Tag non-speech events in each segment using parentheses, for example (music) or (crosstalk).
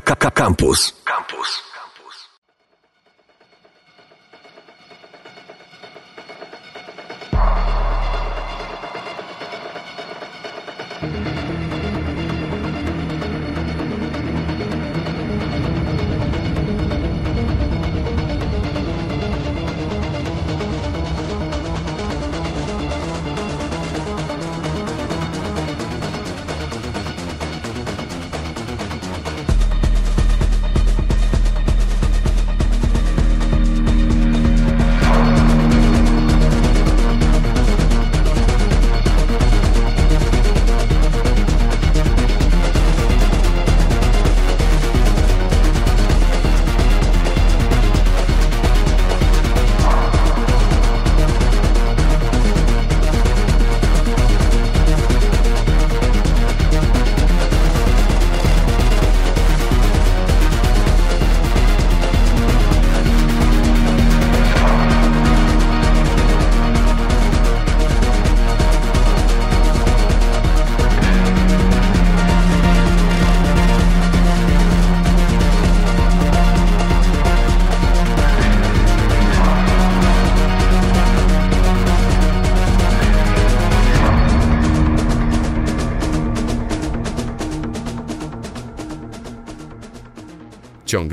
Campus. Campus.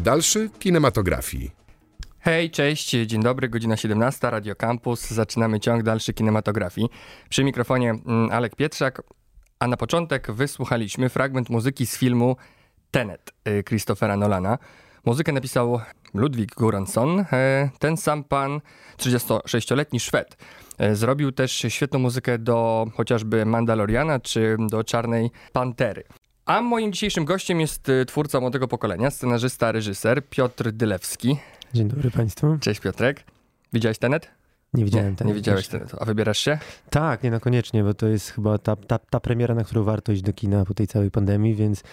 Dalszy kinematografii. Hej, cześć, dzień dobry, godzina 17, Radio Campus. Zaczynamy ciąg dalszy kinematografii. Przy mikrofonie mm, Alek Pietrzak, a na początek wysłuchaliśmy fragment muzyki z filmu Tenet y, Christophera Nolana. Muzykę napisał Ludwig Göransson, y, ten sam pan, 36-letni Szwed. Y, Zrobił też świetną muzykę do chociażby Mandaloriana czy do Czarnej Pantery. A moim dzisiejszym gościem jest y, twórca młodego pokolenia, scenarzysta, reżyser Piotr Dylewski. Dzień dobry Państwu. Cześć Piotrek. Widziałeś Tenet? Nie widziałem nie, Tenet. Nie widziałeś. Tenetu. A wybierasz się? Tak, nie no koniecznie, bo to jest chyba ta, ta, ta premiera, na którą warto iść do kina po tej całej pandemii, więc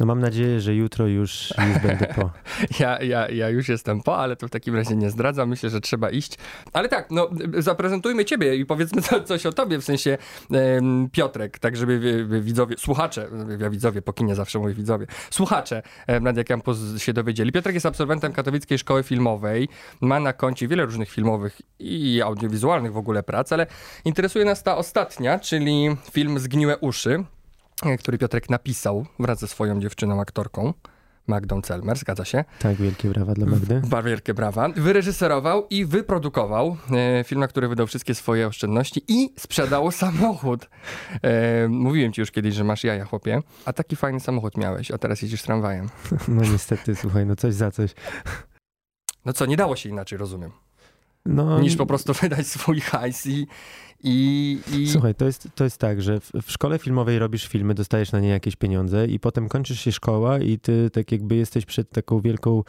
no mam nadzieję, że jutro już, już będę po. (laughs) Ja, ja, ja już jestem po, ale to w takim razie nie zdradzam. Myślę, że trzeba iść. Ale tak, no zaprezentujmy ciebie i powiedzmy co, (laughs) coś o tobie, w sensie Piotrek, tak żeby wi- wi- widzowie, słuchacze, ja widzowie, po kinie zawsze mówię widzowie, słuchacze Radia Campus się dowiedzieli. Piotrek jest absolwentem Katowickiej Szkoły Filmowej, ma na koncie wiele różnych filmowych i audiowizualnych w ogóle prac, ale interesuje nas ta ostatnia, czyli film Zgniłe uszy, który Piotrek napisał wraz ze swoją dziewczyną, aktorką. Magdą Celmer, zgadza się? Tak, wielkie brawa dla Magdy. Bardzo wielkie brawa. Wyreżyserował i wyprodukował e, film, na który wydał wszystkie swoje oszczędności i sprzedał (laughs) samochód. E, mówiłem ci już kiedyś, że masz jaja, chłopie. A taki fajny samochód miałeś, a teraz jeździsz tramwajem. (laughs) No niestety, słuchaj, no coś za coś. No co, nie dało się inaczej, rozumiem. No, Niż po prostu (laughs) wydać swój hajs i... i, i... Słuchaj, to jest, to jest tak, że w, w szkole filmowej robisz filmy, dostajesz na nie jakieś pieniądze i potem kończysz się szkoła i ty tak jakby jesteś przed taką wielką,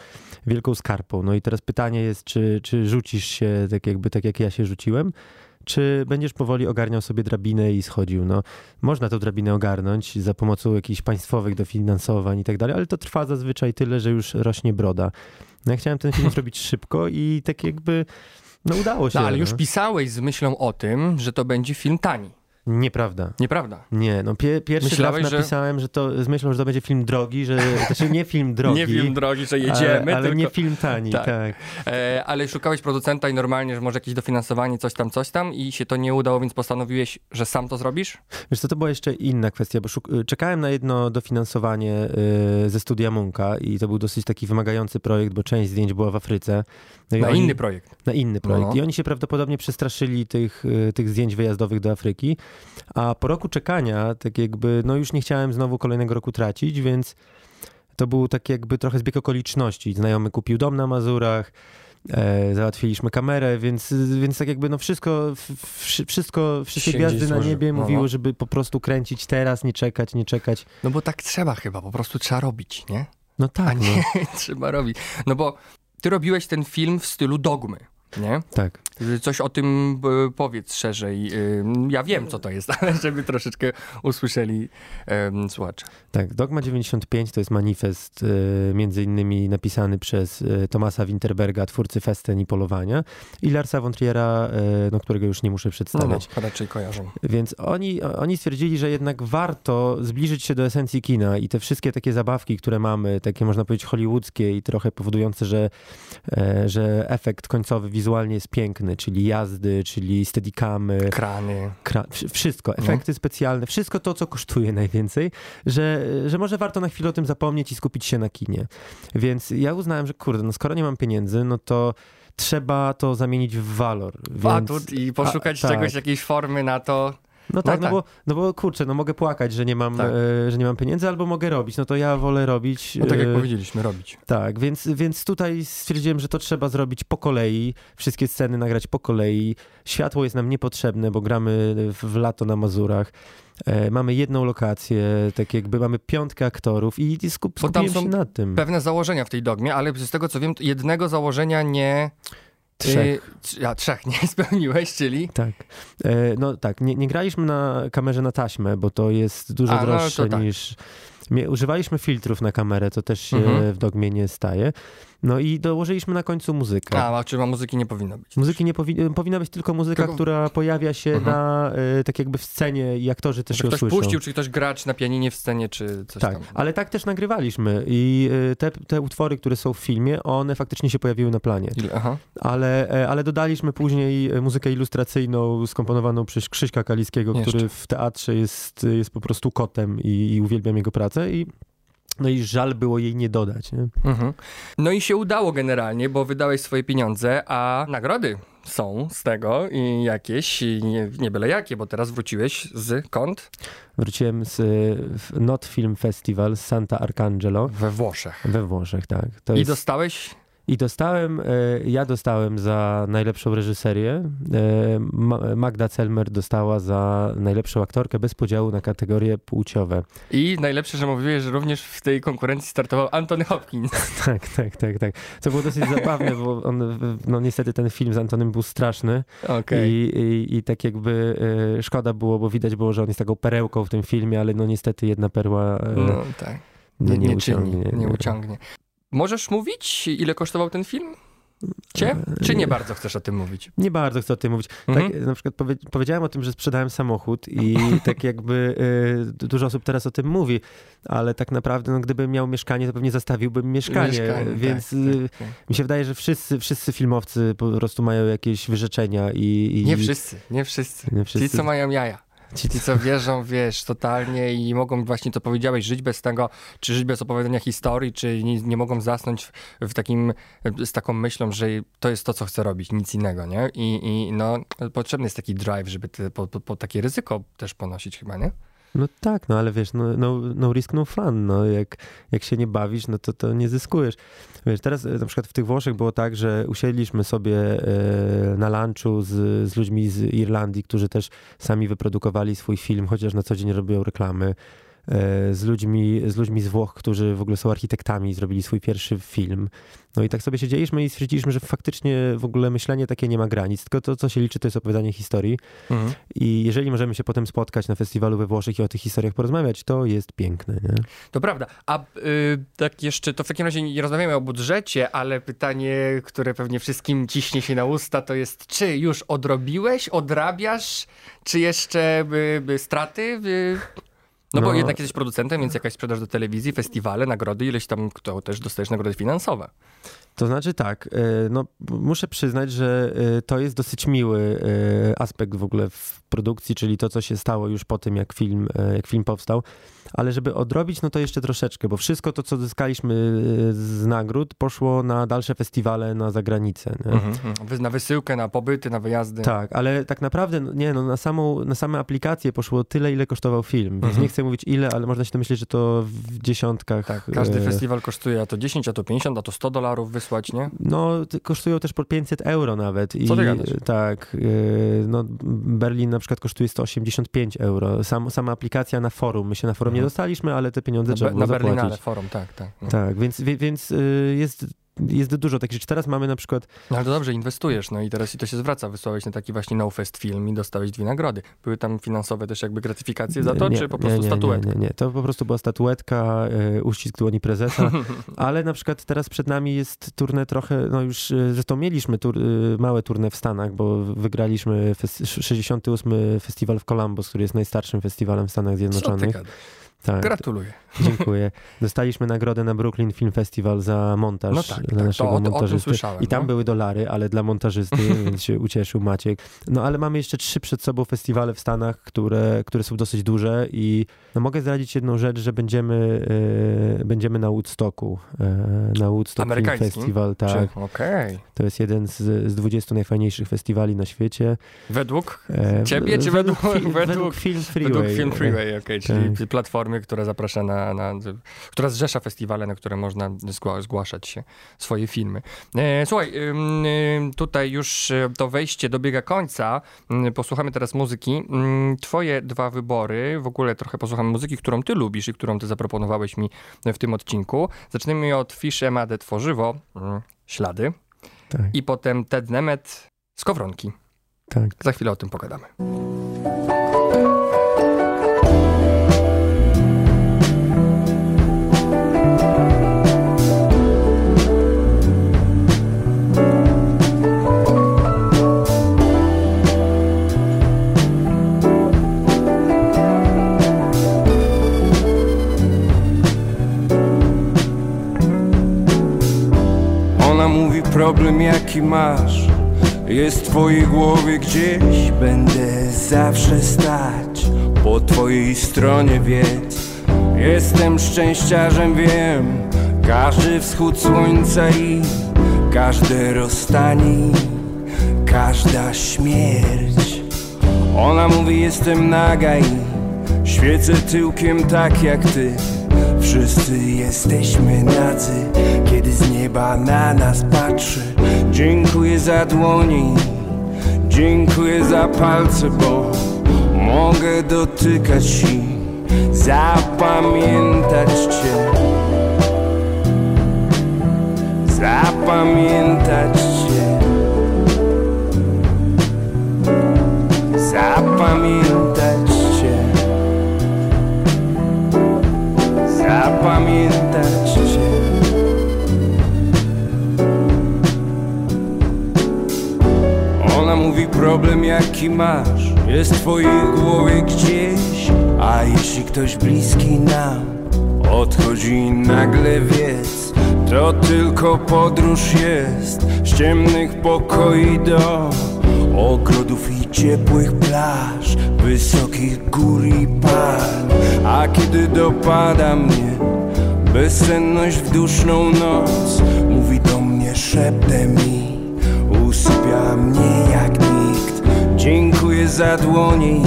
wielką skarpą. No i teraz pytanie jest, czy, czy rzucisz się tak jakby tak jak ja się rzuciłem, czy będziesz powoli ogarniał sobie drabinę i schodził. No, można tą drabinę ogarnąć za pomocą jakichś państwowych dofinansowań i tak dalej, ale to trwa zazwyczaj tyle, że już rośnie broda. No ja chciałem ten film (laughs) zrobić szybko i tak jakby, no udało się. No, ale już no. pisałeś z myślą o tym, że to będzie film tani. Nieprawda. Nieprawda? Nie, no pie, pierwszy Myślałeś, raz że- napisałem, że to z myślą, że to będzie film drogi, że znaczy nie film drogi. Nie film drogi, że jedziemy, ale, ale tylko... nie film tani, Tak. tak. E, ale szukałeś producenta i normalnie, że może jakieś dofinansowanie, coś tam, coś tam i się to nie udało, więc postanowiłeś, że sam to zrobisz? Wiesz co, to była jeszcze inna kwestia, bo szuk- czekałem na jedno dofinansowanie y, ze studia Munka i to był dosyć taki wymagający projekt, bo część zdjęć była w Afryce. No Na oni- inny projekt. na inny projekt. No. I oni się prawdopodobnie przestraszyli tych, y, tych zdjęć wyjazdowych do Afryki. A po roku czekania, tak jakby, no już nie chciałem znowu kolejnego roku tracić, więc to był tak jakby trochę zbieg okoliczności. Znajomy kupił dom na Mazurach, e, załatwiliśmy kamerę, więc, więc tak jakby no wszystko, wszystko, wszystkie Się gwiazdy na niebie No, mówiły, no. żeby po prostu kręcić teraz, nie czekać, nie czekać. No bo tak trzeba chyba, po prostu trzeba robić, nie? No A tak, nie, no, (laughs) trzeba robić. No bo ty robiłeś ten film w stylu dogmy, nie? tak. Coś o tym e, powiedz szerzej. E, Ja wiem, co to jest, (laughs) ale żeby troszeczkę usłyszeli słuchacze. Tak, Dogma 95 to jest manifest e, między innymi napisany przez Tomasa Winterberga, twórcy Festen i Polowania i Larsa von Triera, e, no, którego już nie muszę No, no, przedstawiać. raczej kojarzą. Więc oni, oni stwierdzili, że jednak warto zbliżyć się do esencji kina i te wszystkie takie zabawki, które mamy, takie można powiedzieć hollywoodzkie i trochę powodujące, że, że efekt końcowy wizualnie jest piękny, czyli jazdy, czyli steadicamy, Krany. Kra- wsz- wszystko, No. efekty specjalne, wszystko to, co kosztuje najwięcej, że, że może warto na chwilę o tym zapomnieć i skupić się na kinie. Więc ja uznałem, że kurde, no skoro nie mam pieniędzy, no to trzeba to zamienić w walor. Więc, Atut i poszukać a, tak. czegoś, jakiejś formy na to. No tak, No no, tak. Bo, no bo kurczę, no mogę płakać, że nie mam, Tak. e, że nie mam pieniędzy, albo mogę robić. No to ja wolę robić. No tak jak e, powiedzieliśmy, robić. tak, więc, więc tutaj stwierdziłem, że to trzeba zrobić po kolei, wszystkie sceny nagrać po kolei. Światło jest nam niepotrzebne, bo gramy w, lato na Mazurach. E, mamy jedną lokację, tak jakby mamy piątkę aktorów i, i skup, skupiłem są się na tym. Pewne założenia w tej dogmie, ale z tego co wiem, jednego założenia nie... Trzech. Y, trz- a, trzech nie (laughs) spełniłeś, czyli... Tak. E, no tak, nie, nie graliśmy na kamerze na taśmę, bo to jest dużo A, no, droższe tak. niż... Używaliśmy filtrów na kamerę, to też się Mhm. w dogmie nie staje. No i dołożyliśmy na końcu muzykę. A, czy ma muzyki nie powinno być. Muzyki nie powi- powinna być tylko muzyka, Tylko- która pojawia się Mhm. na, y, tak jakby w scenie i aktorzy też Czy ją ktoś słyszą. puścił, czy ktoś grać na pianinie w scenie, czy coś Tak, tam. ale tak też nagrywaliśmy i y, te, te utwory, które są w filmie, one faktycznie się pojawiły na planie. Aha. Ale, e, ale dodaliśmy później e, muzykę ilustracyjną skomponowaną przez Krzyśka Kaliskiego, Jeszcze. który w teatrze jest, jest po prostu kotem i, i uwielbiam jego pracę i no i żal było jej nie dodać. Nie? Mhm. No i się udało generalnie, bo wydałeś swoje pieniądze, a nagrody są z tego i jakieś, i nie, nie byle jakie, bo teraz wróciłeś z kąt Wróciłem z Not Film Festival z Santa Arcangelo we Włoszech. we Włoszech, tak. To I jest... dostałeś I dostałem, e, ja dostałem za najlepszą reżyserię, e, Ma- Magda Celmer dostała za najlepszą aktorkę bez podziału na kategorie płciowe. i najlepsze, że mówiłeś, że również w tej konkurencji startował Anthony Hopkins. (laughs) Tak, tak, tak, tak. To było dosyć zabawne, bo on, no niestety ten film z Antonem był straszny Okej. i, i, i tak jakby e, szkoda było, bo widać było, że on jest taką perełką w tym filmie, ale no niestety jedna perła No tak. nie, Nie, nie, nie, uciągnie. czyni, nie uciągnie. Możesz mówić, ile kosztował ten film? Cię? Czy nie bardzo chcesz o tym mówić? Nie bardzo chcę o tym mówić. Mhm. Tak, na przykład powie, powiedziałem o tym, że sprzedałem samochód i (laughs) tak jakby y, dużo osób teraz o tym mówi, ale tak naprawdę no, gdybym miał mieszkanie, to pewnie zastawiłbym mieszkanie, więc tak, y, tak, tak. mi się wydaje, że wszyscy, wszyscy filmowcy po prostu mają jakieś wyrzeczenia i... i Nie wszyscy, nie wszyscy. Nie Ci, wszyscy. co mają jaja. Ci, Ci, co wierzą, wiesz, totalnie i mogą właśnie, to powiedziałeś, żyć bez tego, czy żyć bez opowiadania historii, czy nie, nie mogą zasnąć w, takim, z taką myślą, że to jest to, co chcę robić, nic innego, nie? I, i no, potrzebny jest taki drive, żeby te, po, po takie ryzyko też ponosić chyba, nie? No tak, no ale wiesz, no, no, no risk, no fun, no jak, jak się nie bawisz, no to, to nie zyskujesz. Wiesz, teraz e, na przykład w tych Włoszech było tak, że usiedliśmy sobie e, na lunchu z, z ludźmi z Irlandii, którzy też sami wyprodukowali swój film, chociaż na co dzień robią reklamy. E, Z ludźmi, z ludźmi z Włoch, którzy w ogóle są architektami zrobili swój pierwszy film. No i tak sobie siedzieliśmy i stwierdziliśmy, że faktycznie w ogóle myślenie takie nie ma granic, tylko to, co się liczy, to jest opowiadanie historii. I jeżeli możemy się potem spotkać na festiwalu we Włoszech i o tych historiach porozmawiać, to jest piękne. Nie? To prawda. A y, tak jeszcze, to w takim razie nie rozmawiamy o budżecie, ale pytanie, które pewnie wszystkim ciśnie się na usta, to jest, czy już odrobiłeś, odrabiasz, czy jeszcze y, y, straty? Y, no, bo No. jednak jesteś producentem, więc jakaś sprzedaż do telewizji, festiwale, nagrody, ileś tam, to też dostajesz nagrody finansowe. To znaczy tak, e, no muszę przyznać, że e, to jest dosyć miły e, aspekt w ogóle w produkcji, czyli to, co się stało już po tym, jak film, jak film powstał. Ale żeby odrobić, no to jeszcze troszeczkę, bo wszystko to, co zyskaliśmy e, z nagród, poszło na dalsze festiwale na zagranicę. Mhm. Wy- Na wysyłkę, na pobyty, na wyjazdy. Tak, ale tak naprawdę, no nie, no na samą, na same aplikacje poszło tyle, ile kosztował film. Więc Mhm. nie chcę mówić ile, ale można się domyśleć, że to w dziesiątkach. Tak, każdy e, festiwal kosztuje a to 10, a to 50, a to 100 dolarów wysłać, nie? No, kosztują też po 500 euro nawet. I, Co ty gadasz? Tak. e, No, Berlin na przykład kosztuje 185 euro. Sam, sama aplikacja na forum. My się na forum nie dostaliśmy, ale te pieniądze Na, trzeba było na Berlinale zapłacić. forum, tak, tak. No. Tak, więc, więc y, jest jest dużo takich rzeczy. Teraz mamy na przykład... No ale to dobrze, inwestujesz, no i teraz i to się zwraca. Wysłałeś na taki właśnie No Fest film i dostałeś dwie nagrody. Były tam finansowe też jakby gratyfikacje za to, nie, czy po prostu nie, nie, statuetka? Nie, nie, to po prostu była statuetka, e, uścisk dłoni prezesa, (laughs) ale na przykład teraz przed nami jest turnę trochę, no już e, zresztą mieliśmy tur, małe turnę w Stanach, bo wygraliśmy fes- 68. festiwal w Columbus, który jest najstarszym festiwalem w Stanach Co ty Zjednoczonych. gadasz? Tak, Gratuluję. Dziękuję. Dostaliśmy nagrodę na Brooklyn Film Festival za montaż No tak, dla tak, to naszego o- o montażysty. I tam no. były dolary, ale dla montażysty, (laughs) więc się ucieszył Maciek. No ale mamy jeszcze trzy przed sobą festiwale w Stanach, które, które są dosyć duże i no, mogę zdradzić jedną rzecz, że będziemy, e, będziemy na Woodstocku. E, na Woodstock Film? Festival, tak. Czy- Okej. To jest jeden z, z 20 najfajniejszych festiwali na świecie. Według? E, Ciebie, czy według- według- według Film Freeway. Według Film Freeway, okej, czyli tak. platformy, która zaprasza na, na, która zrzesza festiwale, na które można zgła, zgłaszać się swoje filmy. E, słuchaj, tutaj już e, to wejście dobiega końca. Ym, Posłuchamy teraz muzyki. Ym, Twoje dwa wybory, w ogóle trochę posłuchamy muzyki, którą ty lubisz i którą ty zaproponowałeś mi w tym odcinku. Zaczniemy od Fish Emade Tworzywo, ym, Ślady Tak, i potem Ted Nemet, Skowronki. tak. Za chwilę o tym pogadamy. Problem jaki masz Jest w twojej głowie gdzieś. Będę zawsze stać Po twojej stronie wiedz Jestem szczęściarzem wiem. Każdy wschód słońca i Każde rozstanie Każda śmierć. Ona mówi jestem naga i Świecę tyłkiem tak jak ty Wszyscy jesteśmy nadzy Kiedy z nieba na nas patrzy. Dziękuję za dłoni Dziękuję za palce, bo Mogę dotykać i Zapamiętać cię. Zapamiętać cię. Zapamiętać problem jaki masz Jest w twojej głowie gdzieś. A jeśli ktoś bliski nam Odchodzi nagle wiedz To tylko podróż jest Z ciemnych pokoi do Ogrodów i ciepłych plaż Wysokich gór i palm A kiedy dopada mnie Bezsenność w duszną noc Mówi do mnie szeptem i Usypia mnie Dziękuję za dłonie i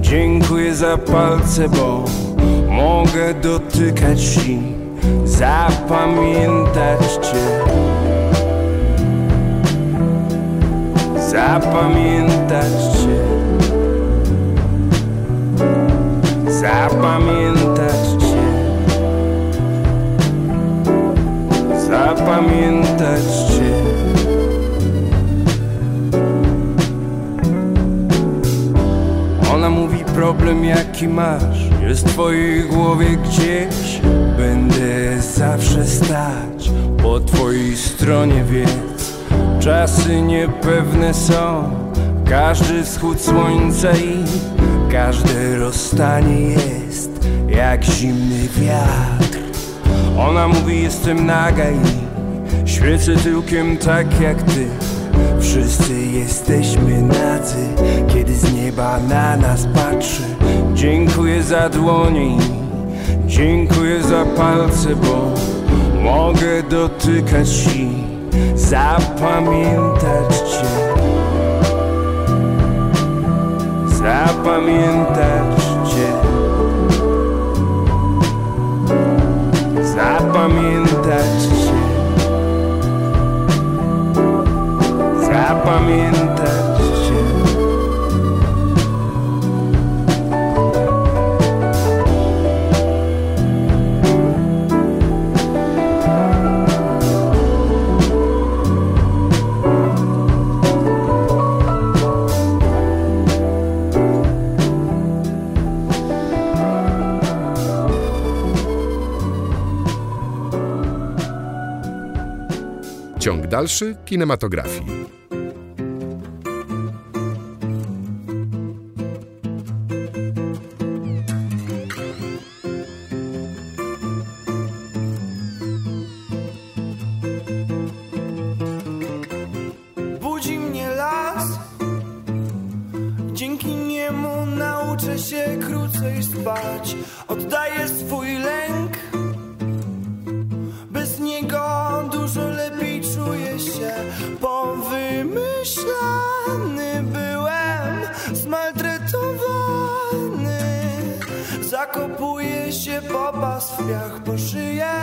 Dziękuję za palce, bo Mogę dotykać i Zapamiętać cię. Zapamiętać cię. Zapamiętać cię. Zapamiętać cię problem jaki masz Jest w twojej głowie gdzieś. Będę zawsze stać Po twojej stronie wiedz Czasy niepewne są. Każdy wschód słońca i Każde rozstanie jest Jak zimny wiatr. Ona mówi jestem naga i Świecę tyłkiem tak jak ty Wszyscy jesteśmy nadzy Kiedy z nieba na nas patrzy. Dziękuję za dłonie i Dziękuję za palce, bo Mogę dotykać i Zapamiętać cię. Zapamiętać cię. Zapamiętać zapamiętać cię. Ciąg dalszy kinematografii. Po pas w piach po szyję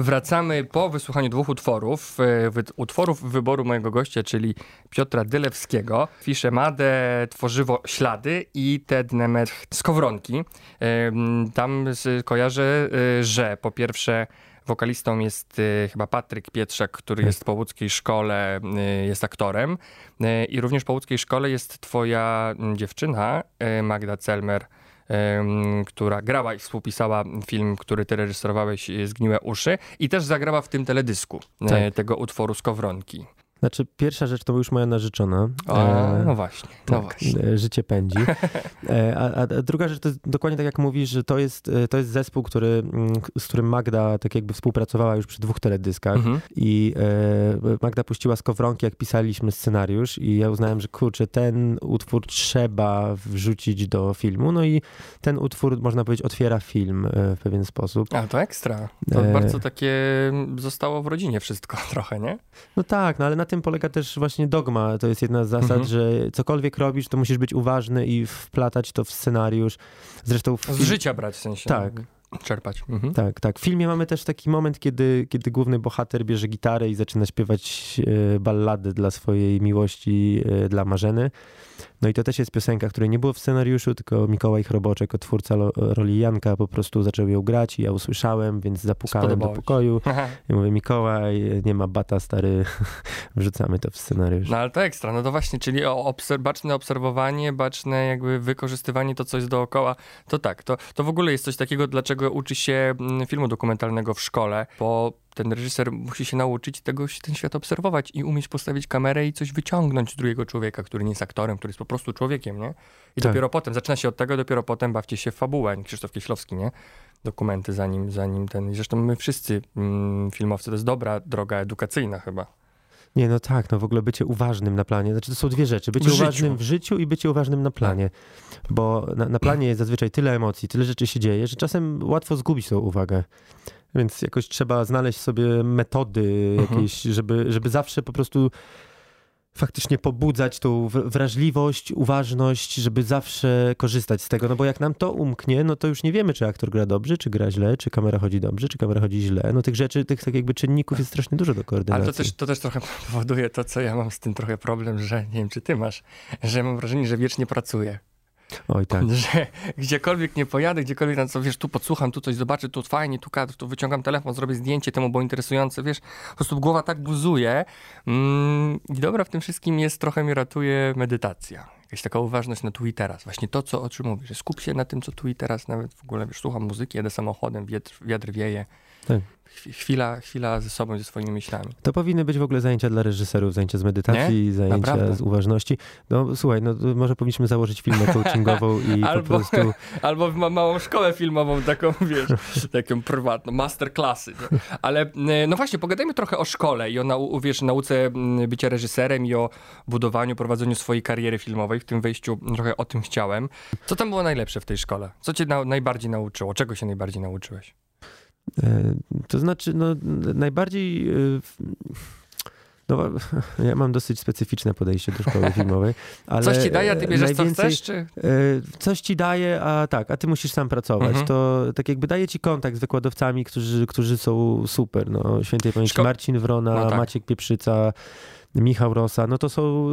Wracamy po wysłuchaniu dwóch utworów. e, Utworów wyboru mojego gościa, czyli Piotra Dylewskiego. Fisze Made, Tworzywo Ślady i Tednemet Skowronki. Em, Tam kojarzę, e, że po pierwsze wokalistą jest e, chyba Patryk Pietrzak, który jest po łódzkiej szkole, e, jest aktorem. E, I również po łódzkiej szkole jest twoja dziewczyna, e, Magda Celmer, która grała i współpisała film, który ty reżyserowałeś, e, Zgniłe uszy i też zagrała w tym teledysku e, Tak. tego utworu Skowronki. Znaczy, pierwsza rzecz to już moja narzeczona. O, E, no właśnie, no tak, właśnie. e, życie pędzi. (laughs) E, A, a druga rzecz to jest dokładnie tak jak mówisz, że to jest, e, to jest zespół, który, mm, z którym Magda tak jakby współpracowała już przy dwóch teledyskach. Mhm. I e, Magda puściła skowronki, jak pisaliśmy scenariusz, i ja uznałem, że kurczę, ten utwór trzeba wrzucić do filmu. No i ten utwór, można powiedzieć, otwiera film e, w pewien sposób. A to ekstra. To bardzo takie zostało w rodzinie wszystko (laughs) trochę, nie? No tak, no ale na tym polega też właśnie dogma. To jest jedna z zasad, Mhm. że cokolwiek robisz, to musisz być uważny i wplatać to w scenariusz. Zresztą w Z życia brać w sensie. Tak. Czerpać. Mhm. Tak, tak. W filmie mamy też taki moment, kiedy, kiedy główny bohater bierze gitarę i zaczyna śpiewać e, ballady dla swojej miłości, e, dla Marzeny. No i to też jest piosenka, której nie było w scenariuszu, tylko Mikołaj Chroboczek, twórca roli Janka, po prostu zaczął ją grać i ja usłyszałem, więc zapukałem do Spodobało pokoju. (laughs) I mówię, Mikołaj, nie ma bata, stary, (laughs) wrzucamy to w scenariusz. No ale to ekstra, no to właśnie, czyli obser- baczne obserwowanie, baczne jakby wykorzystywanie to, co jest dookoła, to tak, to, to w ogóle jest coś takiego, dlaczego uczy się mm, filmu dokumentalnego w szkole, bo ten reżyser musi się nauczyć tego, ten świat obserwować i umieć postawić kamerę i coś wyciągnąć z drugiego człowieka, który nie jest aktorem, który jest po prostu człowiekiem, nie? I Tak. dopiero potem, zaczyna się od tego, dopiero potem bawcie się w fabułę, Krzysztof Kieślowski, nie? Dokumenty zanim, zanim ten, zresztą my wszyscy mm, filmowcy, to jest dobra droga edukacyjna chyba. Nie, no tak, no w ogóle bycie uważnym na planie. Znaczy to są dwie rzeczy. Bycie W życiu. uważnym w życiu i bycie uważnym na planie. Bo na, na planie jest zazwyczaj tyle emocji, tyle rzeczy się dzieje, że czasem łatwo zgubić tą uwagę. Więc jakoś trzeba znaleźć sobie metody Mhm. jakieś, żeby, żeby zawsze po prostu faktycznie pobudzać tą wr- wrażliwość, uważność, żeby zawsze korzystać z tego. No bo jak nam to umknie, no to już nie wiemy, czy aktor gra dobrze, czy gra źle, czy kamera chodzi dobrze, czy kamera chodzi źle. No tych rzeczy, tych tak jakby czynników jest strasznie dużo do koordynacji. Ale to też, to też trochę (laughs) powoduje to, co ja mam z tym trochę problem, że nie wiem, czy ty masz, że mam wrażenie, że wiecznie pracuję. Oj tak. (laughs) Że gdziekolwiek nie pojadę, gdziekolwiek na co, wiesz, tu podsłucham, tu coś zobaczę, tu fajnie, tu kadr, tu wyciągam telefon, zrobię zdjęcie, temu było interesujące, wiesz, po prostu głowa tak buzuje. Mm, I dobra w tym wszystkim jest, trochę mi ratuje medytacja. Jakaś taka uważność na tu i teraz. Właśnie to, co, o czym mówisz, że skup się na tym, co tu i teraz, nawet w ogóle, wiesz, słucham muzyki, jedę samochodem, wiatr, wiatr wieje. Tak. Chwi- Chwila, chwila ze sobą, ze swoimi myślami. To powinny być w ogóle zajęcia dla reżyserów, zajęcia z medytacji, zajęcia Naprawdę? z uważności. No słuchaj, no może powinniśmy założyć firmę coachingową i Albo- po prostu... (laughs) Albo ma małą szkołę filmową, taką, wiesz, (laughs) taką prywatną, masterclassy. Nie? Ale e, no właśnie, pogadajmy trochę o szkole i o nau- wiesz, nauce m, bycia reżyserem i o budowaniu, prowadzeniu swojej kariery filmowej. W tym wejściu trochę o tym chciałem. Co tam było najlepsze w tej szkole? Co cię na- najbardziej nauczyło? Czego się najbardziej nauczyłeś? E, To znaczy, no najbardziej... e, No, (laughs) ja mam dosyć specyficzne podejście do szkoły filmowej, (laughs) ale... Coś ci daje, a ty bierzesz co chcesz, czy... E, Coś ci daje, a tak, a ty musisz sam pracować. Mhm. To tak jakby daje ci kontakt z wykładowcami, którzy, którzy są super. No, świętej pamięci Szko- Marcin Wrona, No tak. Maciek Pieprzyca, Michał Rosa. No to są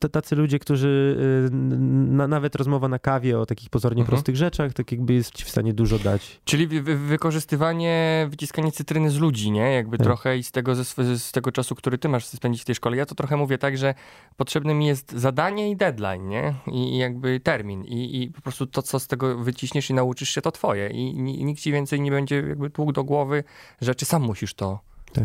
t- tacy ludzie, którzy e, na, nawet rozmowa na kawie o takich pozornie Mhm. prostych rzeczach, tak jakby jest ci w stanie dużo dać. Czyli wy, wy, wykorzystywanie, wyciskanie cytryny z ludzi, nie? Jakby Tak. trochę i z tego, ze, z tego czasu, który ty masz spędzić w tej szkole. Ja to trochę mówię tak, że potrzebne mi jest zadanie i deadline, nie? I, i jakby termin. I, I po prostu to, co z tego wyciśniesz i nauczysz się, to twoje. I, ni- nikt ci więcej nie będzie jakby tłukł do głowy rzeczy. Sam musisz to Tak.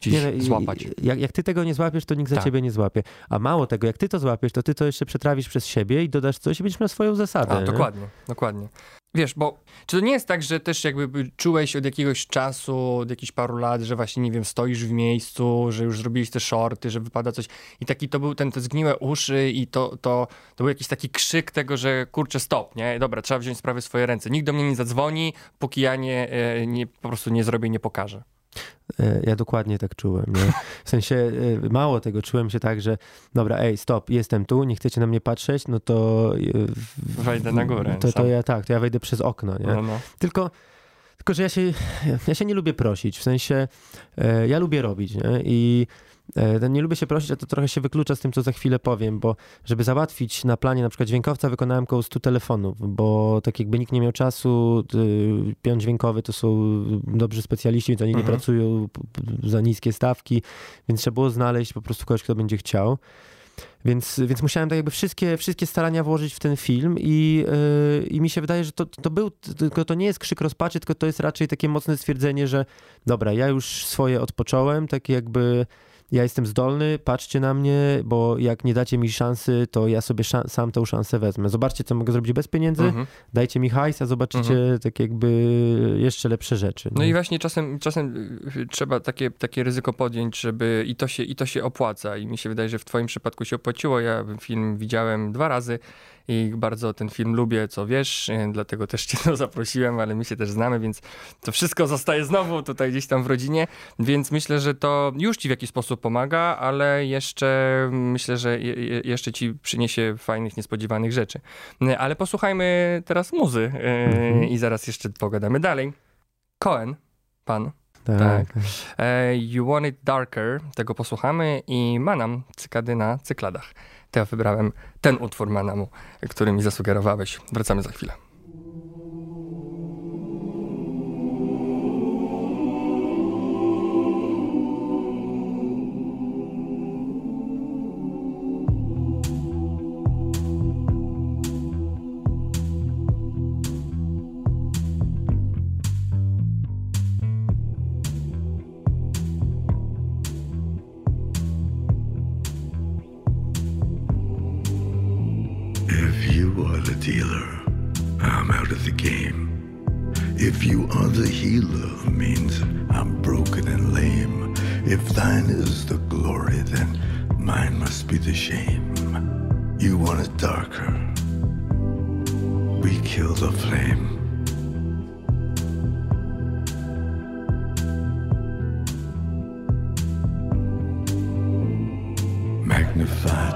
Gdzieś Nie, no złapać. Jak, jak ty tego nie złapiesz, to nikt za Tak. ciebie nie złapie. A mało tego, jak ty to złapiesz, to ty to jeszcze przetrawisz przez siebie i dodasz coś i będziesz miał swoją zasadę. A, nie? dokładnie, dokładnie. Wiesz, bo czy to nie jest tak, że też jakby czułeś od jakiegoś czasu, od jakichś paru lat, że właśnie, nie wiem, stoisz w miejscu, że już zrobiłeś te shorty, że wypada coś i taki to był ten, te zgniłe uszy i to, to, to był jakiś taki krzyk tego, że kurczę, stop, nie? Dobra, trzeba wziąć sprawy w swoje ręce. Nikt do mnie nie zadzwoni, póki ja nie, e, nie po prostu nie zrobię i nie pokażę. E, Ja dokładnie tak czułem. Nie? W sensie e, mało tego, czułem się tak, że dobra, ej, stop, jestem tu, nie chcecie na mnie patrzeć, no to. e, Wejdę na górę To, to ja tak, to ja wejdę przez okno, nie? No, no. Tylko, tylko, że ja się, ja się nie lubię prosić. W sensie ja lubię robić, nie? I nie lubię się prosić, a to trochę się wyklucza z tym, co za chwilę powiem, bo żeby załatwić na planie na przykład dźwiękowca, wykonałem około 100 telefonów, bo tak jakby nikt nie miał czasu, pion dźwiękowy to są dobrzy specjaliści, więc oni nie Mhm. pracują p- p- za niskie stawki, więc trzeba było znaleźć po prostu kogoś, kto będzie chciał. Więc, więc musiałem tak jakby wszystkie, wszystkie starania włożyć w ten film i, yy, i mi się wydaje, że to, to był, tylko to nie jest krzyk rozpaczy, tylko to jest raczej takie mocne stwierdzenie, że dobra, ja już swoje odpocząłem, tak jakby ja jestem zdolny, patrzcie na mnie, bo jak nie dacie mi szansy, to ja sobie szan- sam tą szansę wezmę. Zobaczcie, co mogę zrobić bez pieniędzy, Mhm. dajcie mi hajs, a zobaczycie tak jakby jeszcze lepsze rzeczy. No nie? i właśnie czasem, czasem y, trzeba takie, takie ryzyko podjąć, żeby i to, się, i to się opłaca. I mi się wydaje, że w twoim przypadku się opłaciło. Ja film widziałem dwa razy i bardzo ten film lubię, co wiesz, y, dlatego też cię (laughs) tu zaprosiłem, ale my się też znamy, więc to wszystko zostaje znowu tutaj gdzieś tam w rodzinie, więc myślę, że to już ci w jakiś sposób pomaga, ale jeszcze myślę, że je, je, jeszcze ci przyniesie fajnych, niespodziewanych rzeczy. Y, Ale posłuchajmy teraz muzy y, Mhm. i zaraz jeszcze pogadamy dalej. Cohen, pan. tak. tak. E, you Want It Darker, tego posłuchamy i Manam, cykady na cykladach. To ja wybrałem ten utwór Manamu, który mi zasugerowałeś. Wracamy za chwilę.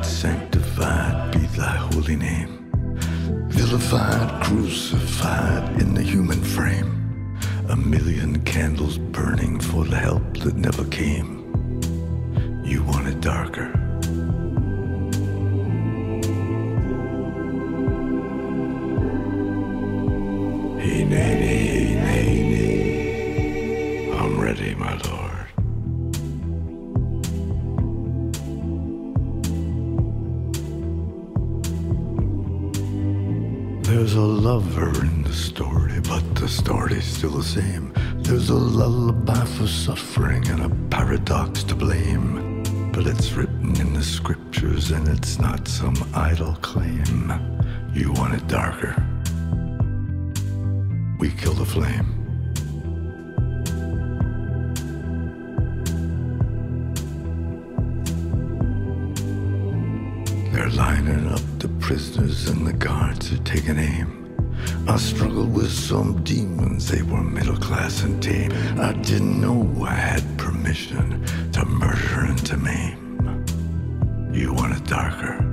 Magnified, sanctified be thy holy name. Vilified, crucified in the human frame. A million candles burning for the help that never came. You want it darker. Still the same. There's a lullaby for suffering and a paradox to blame. But it's written in the scriptures and it's not some idle claim. You want it darker. We kill the flame. They're lining up the prisoners and the guards are taking aim. I struggled with some demons, they were middle class and tame. I didn't know I had permission to murder and to maim. You want it darker.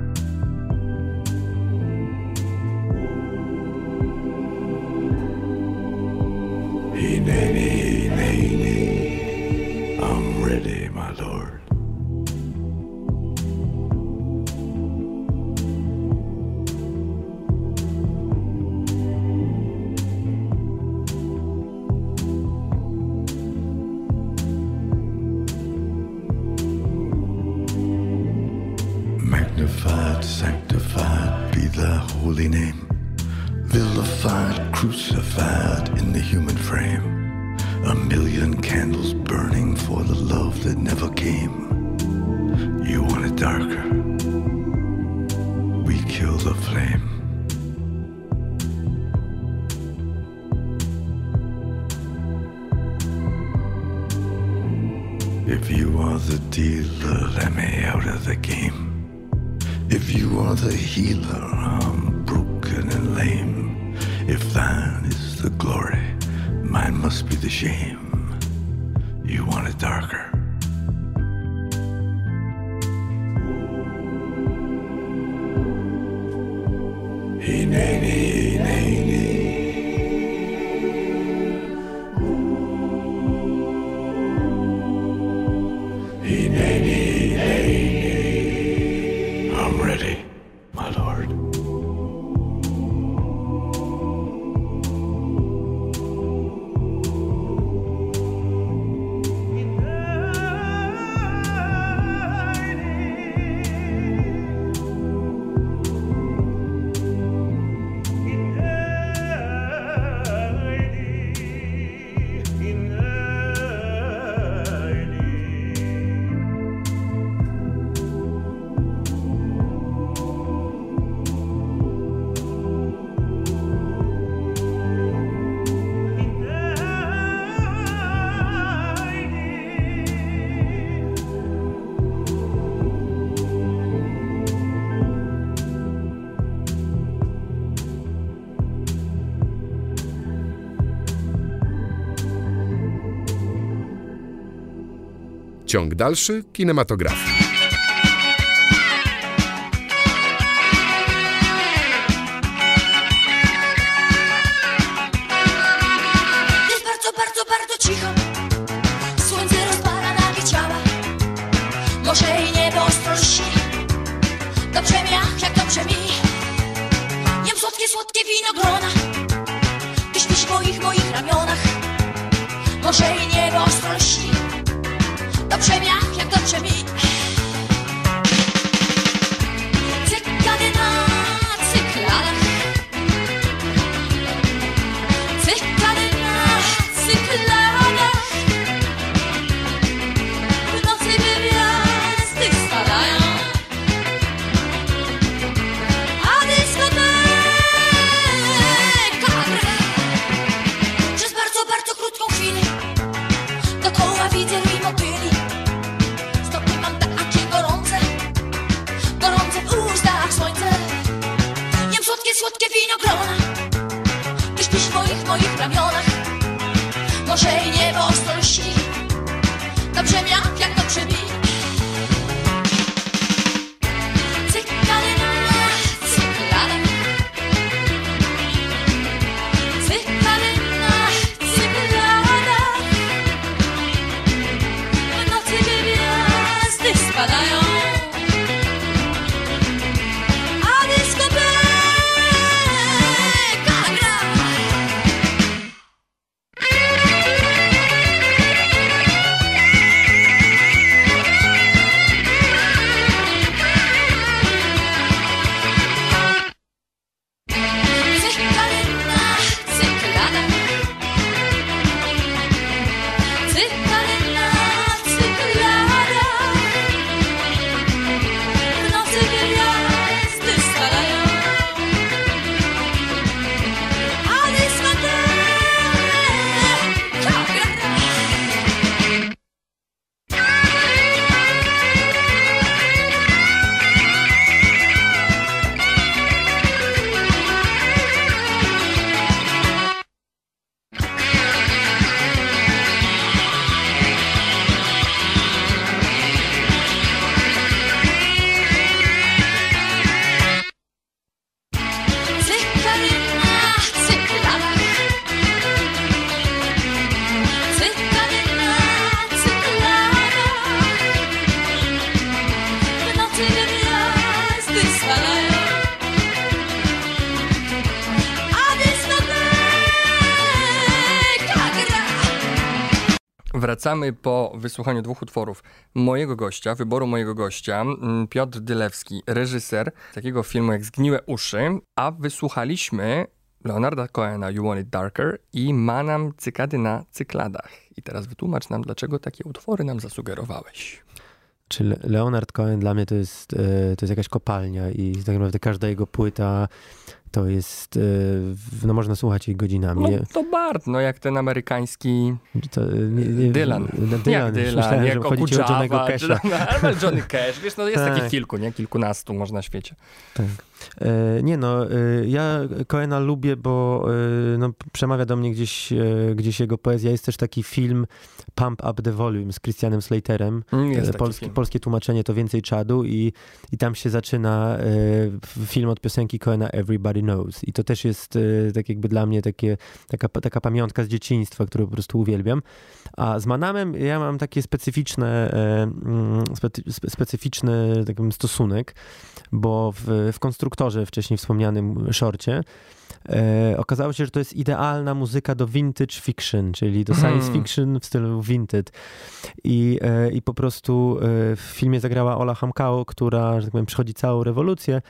Sanctified be thy holy name. Vilified, crucified in the human frame. A million candles burning for the love that never came. You want it darker. We kill the flame. If you are the dealer, let me out of the game. If you are the healer, I'm broken and lame. If thine is the glory, mine must be the shame. You want it darker. Ciąg dalszy kinematografii. Wysłuchaniu dwóch utworów mojego gościa, wyboru mojego gościa, mm, Piotr Dylewski, reżyser takiego filmu jak Zgniłe uszy, a wysłuchaliśmy Leonarda Cohena You Want It Darker i Manam Cykady na cykladach. I teraz wytłumacz nam, dlaczego takie utwory nam zasugerowałeś. Czy Le- Leonard Cohen dla mnie to jest, e, to jest jakaś kopalnia i tak naprawdę każda jego płyta to jest, e, no można słuchać jej godzinami. No to Bart, no jak ten amerykański To, e, Dylan. no, Dylan. jak Dylan, myślałem, jak że chodzi ci o Johnnego Okudżawa, Casha. czy- albo Johnny Cash, wiesz, no jest (laughs) Tak. takich kilku, nie? Kilkunastu może na świecie. E, nie no, e, ja Coena lubię, bo e, no, przemawia do mnie gdzieś, e, gdzieś jego poezja. Jest też taki film Pump Up the Volume z Christianem Slaterem. Mm, Jest E, taki Polskie, tłumaczenie to Więcej Czadu i, i tam się zaczyna e, film od piosenki Coena Everybody Knows. I to też jest e, tak jakby dla mnie takie, taka, taka pamiątka z dzieciństwa, którą po prostu uwielbiam. A z Manamem ja mam takie specyficzne, e, mm, specy, spe- specyficzny taki stosunek, bo w, w konstruktorze wcześniej wspomnianym shorcie e, okazało się, że to jest idealna muzyka do vintage fiction, czyli do science Mhm. fiction w stylu vintage. I, e, I po prostu e, w filmie zagrała Ola Hamkao, która, że tak powiem, przechodzi całą rewolucję,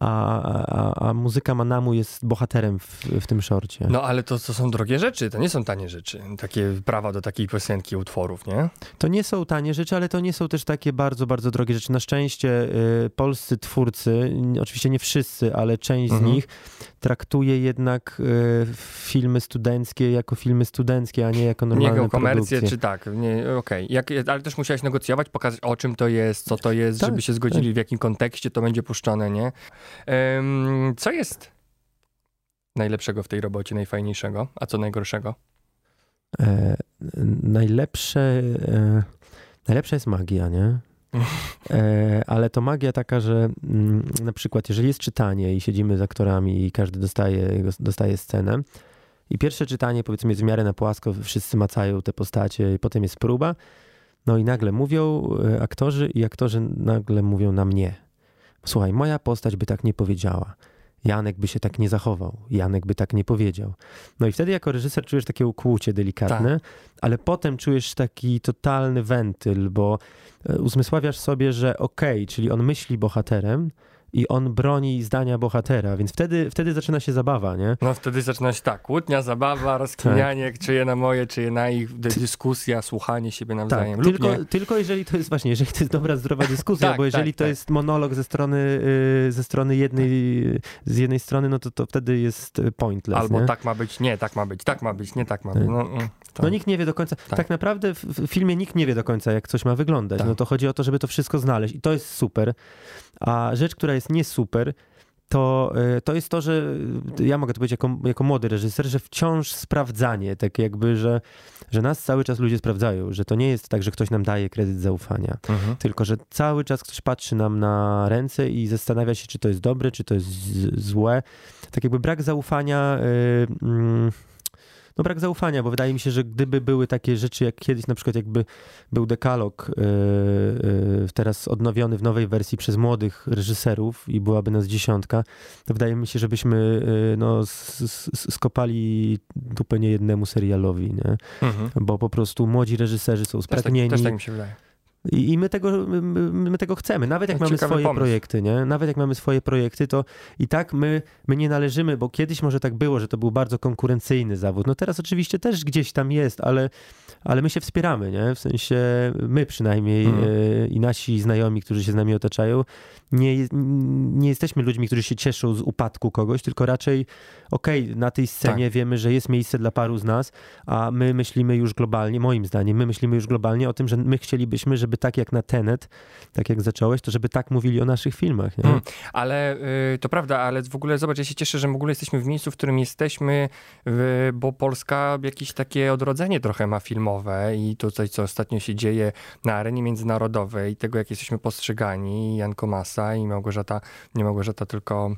a, a, a muzyka Manamu jest bohaterem w, w tym shorcie. No ale to, to są drogie rzeczy, to nie są tanie rzeczy. Takie prawa do takiej piosenki, utworów, nie? To nie są tanie rzeczy, ale to nie są też takie bardzo, bardzo drogie rzeczy. Na szczęście y, polscy twórcy, oczywiście nie wszyscy, ale część Mhm. z nich traktuje jednak y, filmy studenckie jako filmy studenckie, a nie jako Nie normalne jako komercję, produkcje. czy tak, nie, okej. Jak Ale też musiałeś negocjować, pokazać o czym to jest, co to jest, Tak, żeby się zgodzili, w jakim kontekście to będzie puszczone, nie? Co jest najlepszego w tej robocie, najfajniejszego, a co najgorszego? E, najlepsze, e, Najlepsza jest magia, nie? (laughs) E, ale to magia taka, że mm, na przykład, jeżeli jest czytanie i siedzimy z aktorami i każdy dostaje, dostaje scenę, i pierwsze czytanie, powiedzmy, jest w miarę na płasko, wszyscy macają te postacie, i potem jest próba, no i nagle mówią e, aktorzy, i aktorzy nagle mówią na mnie. Słuchaj, moja postać by tak nie powiedziała. Janek by się tak nie zachował, Janek by tak nie powiedział. No i wtedy jako reżyser czujesz takie ukłucie delikatne, ale potem czujesz taki totalny wentyl, bo e, uzmysławiasz sobie, że okej, czyli on myśli bohaterem i on broni zdania bohatera, więc wtedy, wtedy zaczyna się zabawa, nie? No wtedy zaczyna się tak, kłótnia, zabawa, rozkminianie, czyje na moje, czyje na ich, dy- dyskusja, słuchanie siebie nawzajem. Tak, tylko, nie. tylko jeżeli to jest właśnie, jeżeli to jest dobra, zdrowa (laughs) dyskusja, Tak, bo jeżeli tak, to tak. jest monolog ze strony, y, ze strony jednej, z jednej strony, no to, to wtedy jest y, pointless, Albo nie? tak ma być, nie, tak ma być, tak ma być, nie tak ma być. No, mm, No nikt nie wie do końca. Tak, naprawdę w, filmie nikt nie wie do końca, jak coś ma wyglądać. Tak. No to chodzi o to, żeby to wszystko znaleźć i to jest super. A rzecz, która jest nie super, to, y, to jest to, że y, ja mogę to powiedzieć jako, jako młody reżyser, że wciąż sprawdzanie, tak jakby, że, że nas cały czas ludzie sprawdzają, że to nie jest tak, że ktoś nam daje kredyt zaufania, Mhm. tylko że cały czas ktoś patrzy nam na ręce i zastanawia się, czy to jest dobre, czy to jest złe. Tak jakby brak zaufania. y, mm, no brak zaufania, bo wydaje mi się, że gdyby były takie rzeczy jak kiedyś, na przykład jakby był dekalog yy, teraz odnowiony w nowej wersji przez młodych reżyserów i byłaby nas dziesiątka, to wydaje mi się, żebyśmy yy, no, skopali dupę niejednemu serialowi, nie? Mhm. bo po prostu młodzi reżyserzy są Też, tak, spragnieni też tak mi się wydaje. I, i my, tego, my, my tego chcemy. Nawet jak mamy ciekawy swoje pomysł. projekty, nie? Nawet jak mamy swoje projekty, to i tak my, my nie należymy, bo kiedyś może tak było, że to był bardzo konkurencyjny zawód. No teraz oczywiście też gdzieś tam jest, ale, ale my się wspieramy, nie? W sensie my przynajmniej e, i nasi znajomi, którzy się z nami otaczają, nie, nie jesteśmy ludźmi, którzy się cieszą z upadku kogoś, tylko raczej okej, na tej scenie Tak. wiemy, że jest miejsce dla paru z nas, a my myślimy już globalnie, moim zdaniem, my myślimy już globalnie o tym, że my chcielibyśmy, żeby tak jak na Tenet, tak jak zacząłeś, to żeby tak mówili o naszych filmach. Mm. Ale y, to prawda, ale w ogóle zobacz, ja się cieszę, że w ogóle jesteśmy w miejscu, w którym jesteśmy, y, bo Polska jakieś takie odrodzenie trochę ma i tutaj, co ostatnio się dzieje na arenie międzynarodowej, tego, jak jesteśmy postrzegani, Jan Komasa i Małgorzata, nie Małgorzata, tylko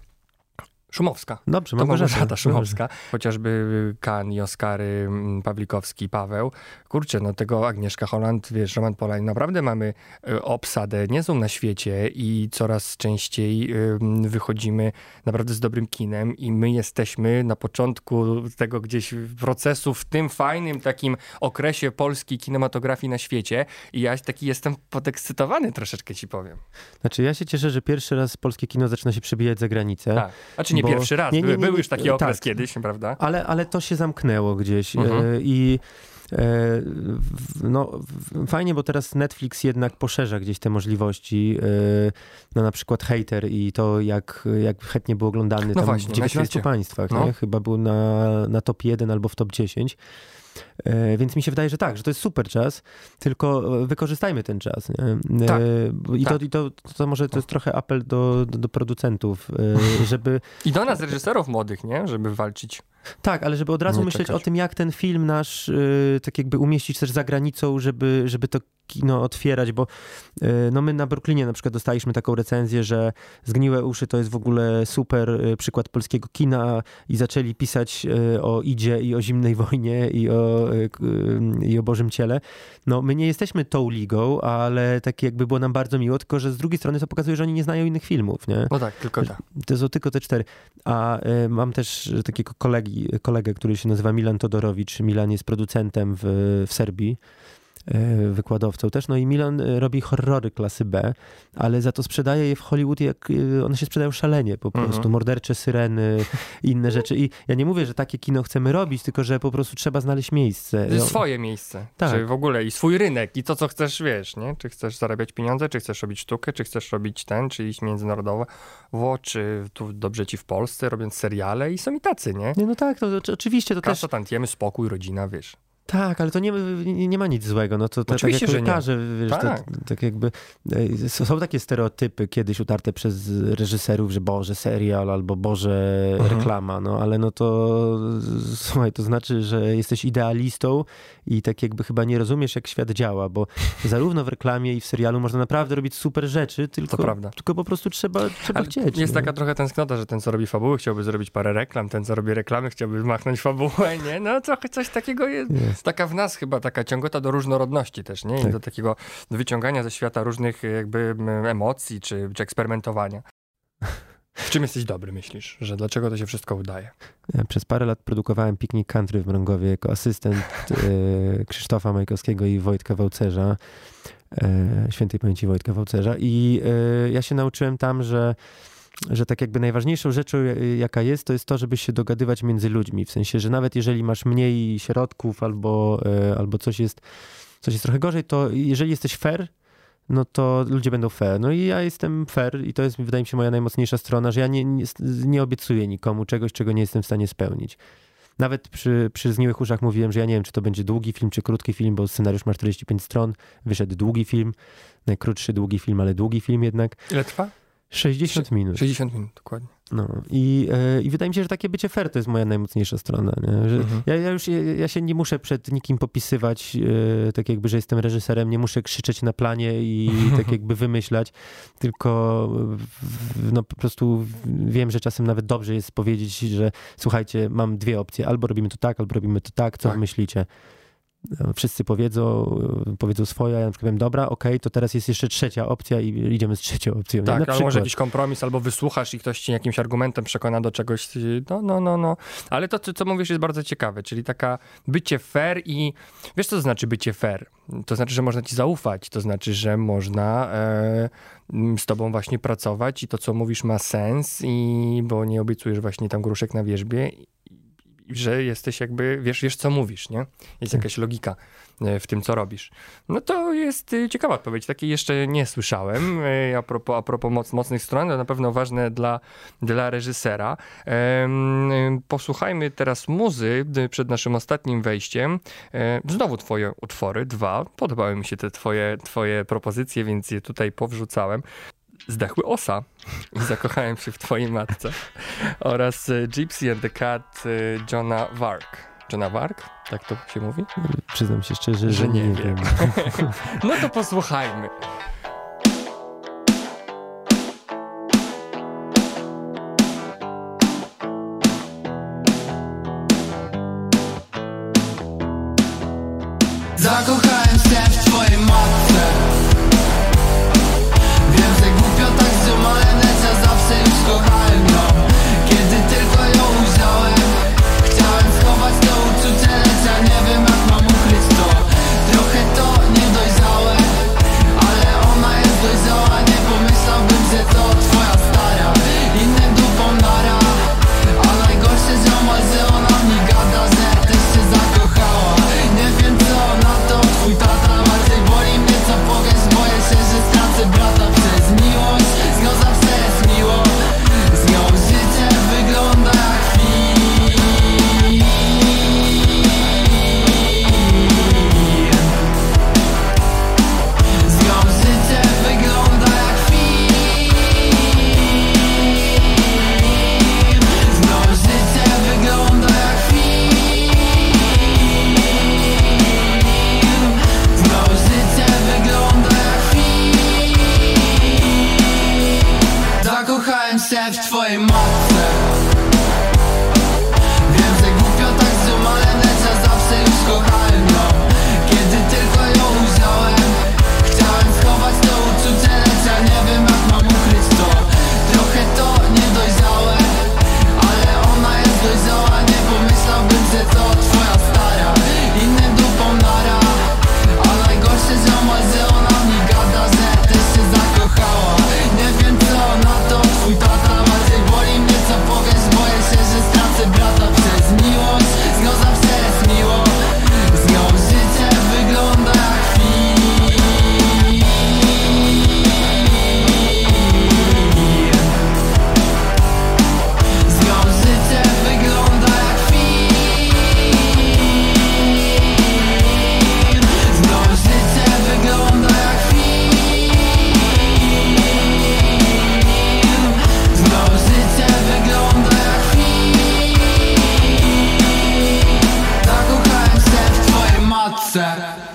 Szumowska. Dobrze, To Małgorzata. Małgorzata Dobrze. Szumowska. Chociażby Kan i Oskary, mm, Pawlikowski, Paweł. Kurczę, no tego Agnieszka Holland, wiesz, Roman Polak, naprawdę mamy y, obsadę niezłą na świecie i coraz częściej wychodzimy naprawdę z dobrym kinem i my jesteśmy na początku tego gdzieś procesu w tym fajnym takim okresie polskiej kinematografii na świecie i ja taki jestem podekscytowany troszeczkę ci powiem. Znaczy ja się cieszę, że pierwszy raz polskie kino zaczyna się przebijać za granicę. Tak. Znaczy nie Bo- pierwszy raz, nie, nie, nie, był nie, już taki tak. okres kiedyś, prawda? Ale, ale to się zamknęło gdzieś Mhm. e, i e, no, fajnie, bo teraz Netflix jednak poszerza gdzieś te możliwości, e, no na przykład Hater i to jak, jak chętnie był oglądany tam właśnie, w na 19 świecie. państwach, No. nie? chyba był na, na top 1 albo w top 10. E, Więc mi się wydaje, że tak, że to jest super czas, tylko e, wykorzystajmy ten czas. E, Tak, I, tak. To, i to, to może to jest trochę apel do, do, do producentów, (laughs) żeby I do nas, reżyserów młodych, nie? Żeby walczyć. Tak, ale żeby od razu Nie myśleć czekać. o tym, jak ten film nasz y, tak jakby umieścić też za granicą, żeby, żeby to kino otwierać, bo y, no my na Brooklynie na przykład dostaliśmy taką recenzję, że Zgniłe uszy to jest w ogóle super y, przykład polskiego kina i zaczęli pisać y, o Idzie i o zimnej wojnie i o, y, y, i o Bożym Ciele. No my nie jesteśmy tą ligą, ale tak jakby było nam bardzo miło, tylko że z drugiej strony to pokazuje, że oni nie znają innych filmów, nie? No tak, tylko tak. To są tylko te cztery. A mam też takiego kolegi, kolegę, który się nazywa Milan Todorowicz. Milan jest producentem w, w Serbii, wykładowcą też. No i Milan y, robi horrory klasy B, ale za to sprzedaje je w Hollywood, jak y, one się sprzedają szalenie po Mhm. prostu. Mordercze syreny, inne (laughs) rzeczy. I ja nie mówię, że takie kino chcemy robić, tylko że po prostu trzeba znaleźć miejsce. Jest swoje miejsce. Tak. Czy w ogóle i swój rynek i to, co chcesz, wiesz, nie? Czy chcesz zarabiać pieniądze, czy chcesz robić sztukę, czy chcesz robić ten, czy iść międzynarodowo, wo, czy tu dobrze ci w Polsce, robiąc seriale i są i tacy, nie? Nie, no tak, to, to, oczywiście to też Kasa, tantiemy, spokój, rodzina, wiesz. Tak, ale to nie, nie, ma nic złego. No to, to tak Oczywiście, jak nie. lekarze, wiesz, Tak. to, tak jakby e, są takie stereotypy kiedyś utarte przez reżyserów, że Boże, serial albo Boże, Mhm. reklama, no ale no to słuchaj, to znaczy, że jesteś idealistą i tak jakby chyba nie rozumiesz, jak świat działa, bo zarówno w reklamie i w serialu można naprawdę robić super rzeczy, tylko, tylko po prostu trzeba, trzeba Ale chcieć. Jest no. taka trochę tęsknota, że ten, co robi fabuły, chciałby zrobić parę reklam, ten, co robi reklamy, chciałby machnąć fabułę, nie? No trochę coś takiego jest. Jest. Taka w nas chyba taka ciągota do różnorodności też, nie? I Tak. do takiego wyciągania ze świata różnych jakby emocji czy, czy eksperymentowania. W czym jesteś dobry, myślisz? Że dlaczego to się wszystko udaje? Ja Przez parę lat produkowałem piknik country w Mrągowie jako asystent e, Krzysztofa Majkowskiego i Wojtka Wałcerza, e, świętej pamięci Wojtka Wałcerza. I e, ja się nauczyłem tam, że że tak jakby najważniejszą rzeczą, jaka jest, to jest to, żeby się dogadywać między ludźmi. W sensie, że nawet jeżeli masz mniej środków albo, e, albo coś, jest, coś jest trochę gorzej, to jeżeli jesteś fair, no to ludzie będą fair. No i ja jestem fair i to jest, wydaje mi się, moja najmocniejsza strona, że ja nie, nie, nie obiecuję nikomu czegoś, czego nie jestem w stanie spełnić. Nawet przy, przy Zgniłych Uszach mówiłem, że ja nie wiem, czy to będzie długi film, czy krótki film, bo scenariusz ma 45 stron, wyszedł długi film, najkrótszy długi film, ale długi film jednak. Ile trwa? 60 minut. 60 minut, dokładnie. No i, e, i wydaje mi się, że takie bycie fair to jest moja najmocniejsza strona. Mhm. ja, ja już ja, ja się nie muszę przed nikim popisywać, e, tak jakby, że jestem reżyserem, nie muszę krzyczeć na planie i (laughs) tak jakby wymyślać, tylko w, no po prostu wiem, że czasem nawet dobrze jest powiedzieć, że słuchajcie, mam dwie opcje, albo robimy to tak, albo robimy to tak, co Tak. myślicie? Wszyscy powiedzą, powiedzą swoje, ja na przykład powiem, dobra, okej, to teraz jest jeszcze trzecia opcja i idziemy z trzecią opcją. Tak, albo może jakiś kompromis, albo wysłuchasz i ktoś ci jakimś argumentem przekona do czegoś. No, no, no, no. Ale to, co co mówisz, jest bardzo ciekawe, czyli taka bycie fair i wiesz, co to znaczy bycie fair? To znaczy, że można ci zaufać, to znaczy, że można e, m, z tobą właśnie pracować i to, co mówisz, ma sens, i bo nie obiecujesz właśnie tam gruszek na wierzbie. Że jesteś jakby, wiesz, wiesz co mówisz, nie? Jest jakaś logika e, w tym, co robisz. No to jest y, ciekawa odpowiedź, takiej jeszcze nie słyszałem. Y, A propos, a propos moc, mocnych stron, to na pewno ważne dla, dla reżysera. Posłuchajmy teraz muzy y, przed naszym ostatnim wejściem. E, Znowu twoje utwory, dwa. Podobały mi się te twoje, twoje propozycje, więc je tutaj powrzucałem. Zdechły osa i zakochałem się w twojej matce. Oraz y, Gypsy and the Cat y, Johna Wark. Johna Wark? Tak to się mówi? Przyznam się szczerze, że, Że nie nie, wiem. wiem. (laughs) No to posłuchajmy.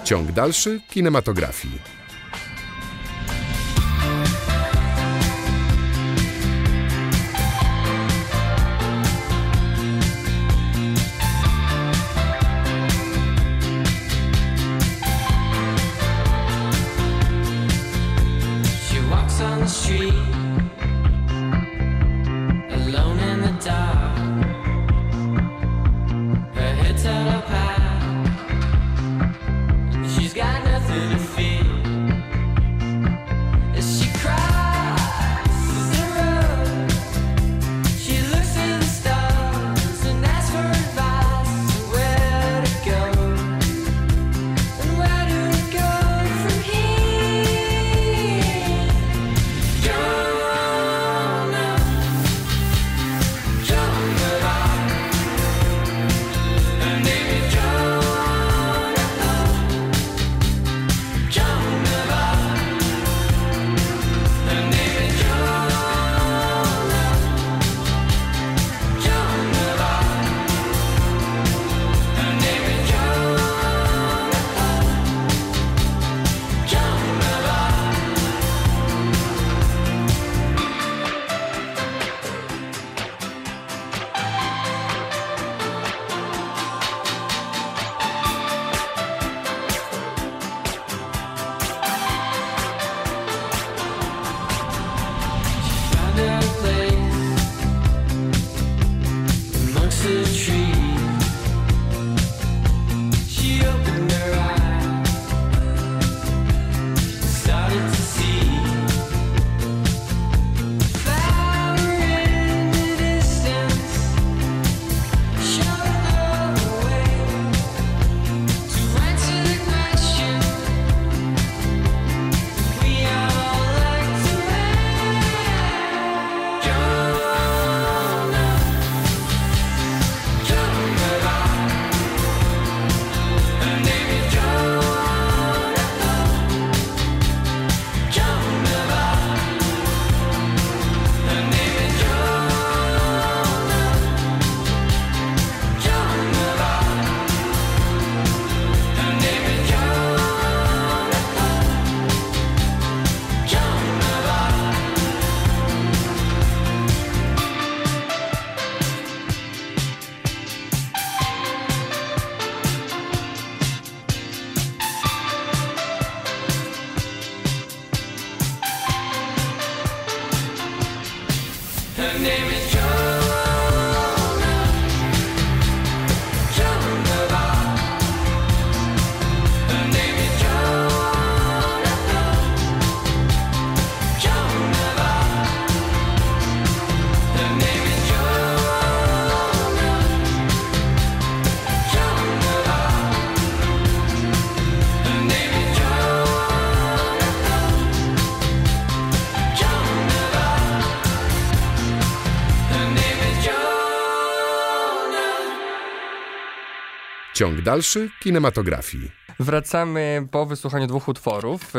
Ciąg dalszy kinematografii. Ciąg dalszy kinematografii. Wracamy po wysłuchaniu dwóch utworów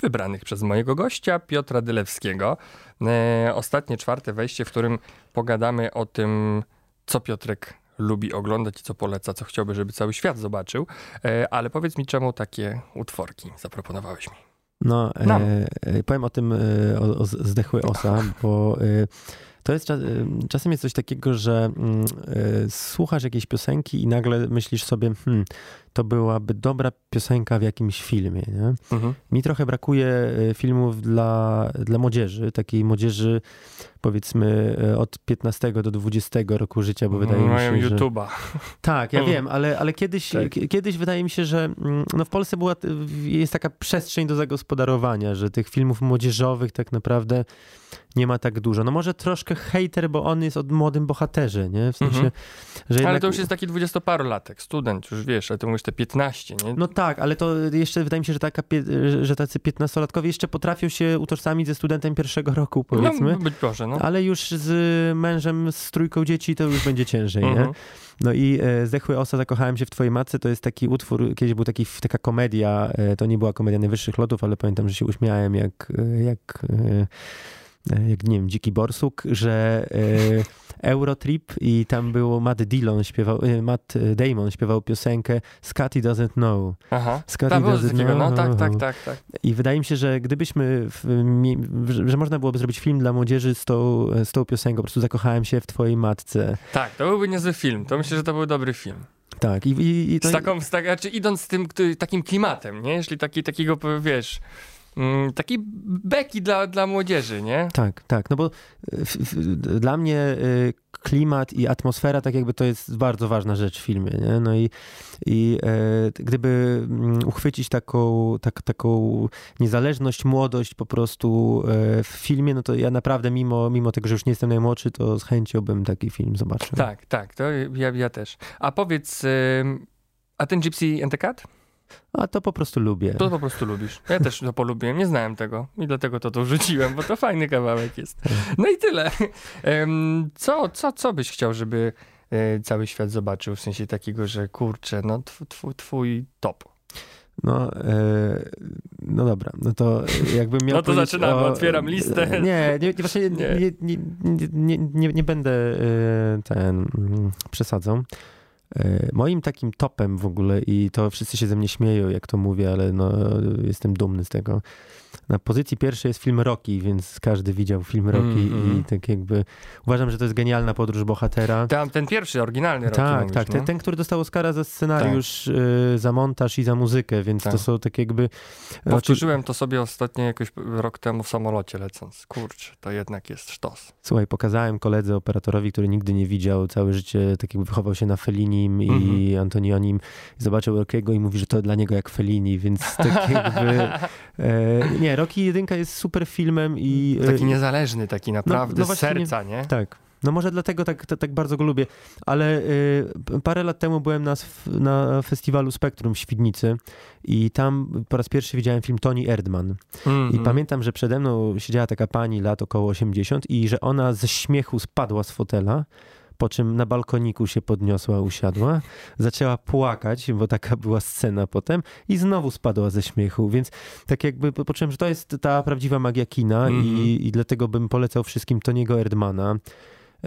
wybranych przez mojego gościa Piotra Dylewskiego. E, ostatnie, czwarte wejście, w którym pogadamy o tym, co Piotrek lubi oglądać i co poleca, co chciałby, żeby cały świat zobaczył. E, ale powiedz mi, czemu takie utworki zaproponowałeś mi? No, e, powiem o tym, e, o, o zdechły osa, bo e, to jest cza- czasem jest coś takiego, że e, słuchasz jakiejś piosenki i nagle myślisz sobie, hmm, to byłaby dobra piosenka w jakimś filmie, nie? Mhm. Mi trochę brakuje e, filmów dla, dla młodzieży, takiej młodzieży powiedzmy e, od 15 do 20 roku życia, bo wydaje mi Mają się, że... YouTube'a. Tak, ja Mm. wiem, ale, ale kiedyś, Tak. kiedyś wydaje mi się, że mm, no w Polsce była, jest taka przestrzeń do zagospodarowania, że tych filmów młodzieżowych tak naprawdę nie ma tak dużo. No może troszkę hater, bo on jest od młodym bohaterze, nie? W sensie, Mhm. że jednak... Ale to już jest taki dwudziestoparolatek, student, już wiesz, a ty mówisz te 15, nie? No tak, ale to jeszcze wydaje mi się, że, taka, że tacy piętnastolatkowie jeszcze potrafią się utożsamić ze studentem pierwszego roku, powiedzmy. No, być może, no. Ale już z mężem, z trójką dzieci to już będzie ciężej, nie? Mhm. No i e, Zdechły Osa, zakochałem się w twojej matce, to jest taki utwór, kiedyś był taki, taka komedia, e, to nie była komedia najwyższych lotów, ale pamiętam, że się uśmiałem jak, e, jak, e, jak nie wiem, Dziki Borsuk, że e, Eurotrip i tam było Matt Dillon śpiewał, e, Matt Damon śpiewał piosenkę Scotty Doesn't Know. Aha. Scotty Tam Doesn't no Know. tak, tak, tak, tak. I wydaje mi się, że gdybyśmy, w, że, można byłoby zrobić film dla młodzieży z tą, z tą piosenką, po prostu zakochałem się w twojej matce. Tak, to byłby niezły film. To myślę, że to był dobry film. Tak, i, i, i to... Z taką, z tak, znaczy idąc z tym takim klimatem, nie? Jeśli taki, takiego, wiesz, mm, taki beki dla, dla młodzieży, nie? Tak, tak, no bo w, w, dla mnie y, klimat i atmosfera tak jakby to jest bardzo ważna rzecz w filmie, nie? No i, i e, gdyby mm, uchwycić taką, tak, taką niezależność, młodość po prostu e, w filmie, no to ja naprawdę mimo, mimo tego, że już nie jestem najmłodszy, to z chęcią bym taki film zobaczył. Tak, tak, to ja, ja też. A powiedz, ym, a ten Gypsy and the Cat? A to po prostu lubię. To po prostu lubisz. Ja też to polubiłem, nie znałem tego i dlatego to tu rzuciłem, bo to fajny kawałek jest. No i tyle. Co, co, co byś chciał, żeby e, cały świat zobaczył? W sensie takiego, że kurczę, no tw, tw, twój top. No, e, no dobra, no to jakbym miał No to zaczynamy, o- otwieram listę. Nie, nie, nie właśnie nie, Nie. nie, nie, nie, nie, nie będę e, ten mm, przesadzał. E, Moim takim topem w ogóle, i to wszyscy się ze mnie śmieją, jak to mówię, ale no, jestem dumny z tego. Na pozycji pierwszej jest film Rocky, więc każdy widział film Rocky Mhm. i tak jakby uważam, że to jest genialna podróż bohatera. Tam ten pierwszy, oryginalny Rocky Tak, mówisz, tak. nie? Ten, ten, który dostał Oscara za scenariusz, y, za montaż i za muzykę, więc Tak. to są tak jakby... Powtórzyłem to sobie ostatnio jakoś rok temu w samolocie lecąc. Kurczę, to jednak jest sztos. Słuchaj, pokazałem koledze operatorowi, który nigdy nie widział, całe życie tak jakby wychował się na Fellinim i Mhm. Antonionim, zobaczył Rockiego i mówi, że to dla niego jak Fellini, więc tak (laughs) jakby... E, nie, Rocky jedynka jest super filmem i... e, Taki niezależny, taki naprawdę no z właśnie nie- serca, nie? Tak. No może dlatego tak, tak, tak bardzo go lubię, ale y, parę lat temu byłem na, na festiwalu Spektrum w Świdnicy i tam po raz pierwszy widziałem film Toni Erdman. I Mhm. pamiętam, że przede mną siedziała taka pani lat około 80 i że ona ze śmiechu spadła z fotela, po czym na balkoniku się podniosła, usiadła, zaczęła płakać, bo taka była scena potem i znowu spadła ze śmiechu, więc tak jakby po- poczułem, że to jest ta prawdziwa magia kina Mhm. i, i dlatego bym polecał wszystkim Toniego Erdmana.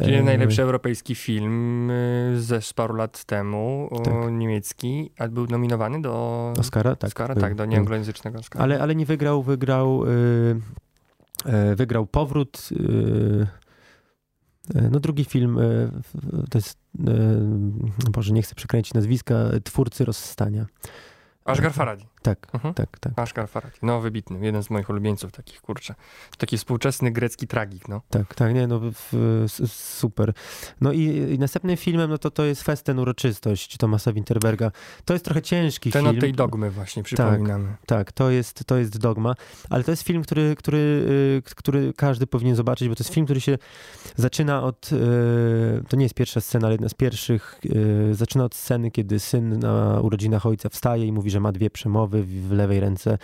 Czyli najlepszy europejski film y, ze paru lat temu, Tak. niemiecki, a był nominowany do Oscara? Tak. Oscara, tak, do nieanglojęzycznego Oscara. Ale, ale nie wygrał, wygrał, y, y, wygrał powrót. Y, no drugi film, w- to jest, y, Boże, nie chcę przekręcić nazwiska, twórcy Rozstania. Ashgar Farhadi. Tak, Mhm. tak, tak, Ashgar Farhadi. No, wybitny. Jeden z moich ulubieńców takich, kurczę. Taki współczesny grecki tragik, no. tak, tak, nie, no w, super. No i, i następnym filmem, no to to jest Festen Uroczystość Tomasa Winterberga. To jest trochę ciężki Ten film. od tej dogmy właśnie, przypominamy. Tak, to jest, to jest dogma, ale to jest film, który, który, y, który każdy powinien zobaczyć, bo to jest film, który się zaczyna od, y, to nie jest pierwsza scena, ale jedna z pierwszych, y, zaczyna od sceny, kiedy syn na urodzinach ojca wstaje i mówi, że ma dwie przemowy, w w lewej ręce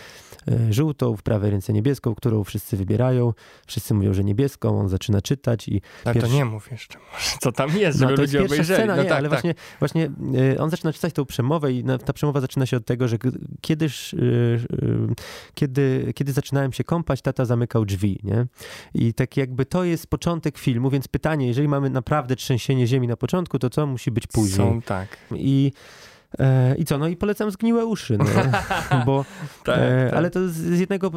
y, żółtą, w prawej ręce niebieską, którą wszyscy wybierają, wszyscy mówią, że niebieską, on zaczyna czytać i Ale Pierwszy- to nie mów jeszcze, może, co tam jest, no, żeby to jest ludzie pierwsza obejrzeli. scena, no nie, tak, ale tak. właśnie, właśnie on zaczyna czytać tą przemowę i ta przemowa zaczyna się od tego, że kiedyż, y, y, kiedy, kiedy zaczynałem się kąpać, tata zamykał drzwi, nie? I tak jakby to jest początek filmu, więc pytanie, jeżeli mamy naprawdę trzęsienie ziemi na początku, to co musi być później? Są tak. I E, I co? No i polecam zgniłe uszy, no, (laughs) bo, Tak, e, tak. ale to z, z jednego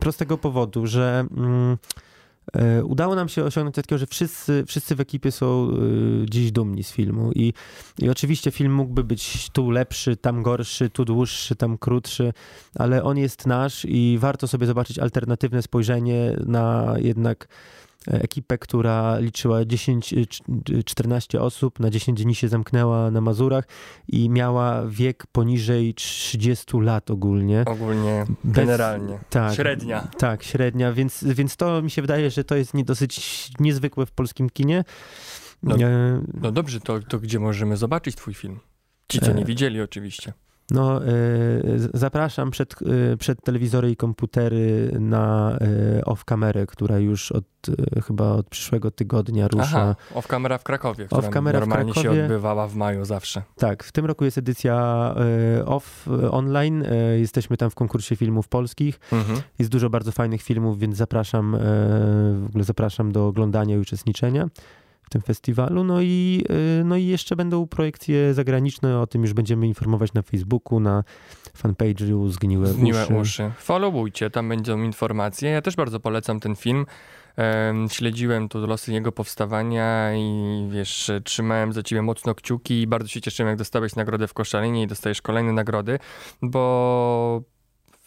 prostego powodu, że mm, e, udało nam się osiągnąć takiego, że wszyscy, wszyscy w ekipie są y, dziś dumni z filmu I, i oczywiście film mógłby być tu lepszy, tam gorszy, tu dłuższy, tam krótszy, ale on jest nasz i warto sobie zobaczyć alternatywne spojrzenie na jednak ekipę, która liczyła 10, y, cz- y, 14 osób, na 10 dni się zamknęła na Mazurach i miała wiek poniżej 30 lat ogólnie. Ogólnie, Bez- generalnie. Tak. Średnia. Tak, średnia, więc, więc to mi się wydaje, że to jest nie dosyć niezwykłe w polskim kinie. No. E, No dobrze, to, to gdzie możemy zobaczyć twój film? Ci, co E. nie widzieli oczywiście. No, e, zapraszam przed, e, przed telewizory i komputery na e, off-kamerę, która już od chyba od przyszłego tygodnia rusza. Aha, off kamera w Krakowie, która Off-camera w normalnie się Krakowie. odbywała w maju zawsze. Tak, w tym roku jest edycja off, online. Jesteśmy tam w konkursie filmów polskich. Mhm. Jest dużo bardzo fajnych filmów, więc zapraszam, w ogóle zapraszam do oglądania i uczestniczenia w tym festiwalu. No i, e, no i jeszcze będą projekcje zagraniczne, o tym już będziemy informować na Facebooku, na fanpage'u Zgniłe, Zgniłe uszy. uszy. Followujcie, tam będą informacje. Ja też bardzo polecam ten film. Em, śledziłem tu losy jego powstawania i wiesz, trzymałem za ciebie mocno kciuki i bardzo się cieszyłem, jak dostałeś nagrodę w Koszalinie i dostajesz kolejne nagrody, bo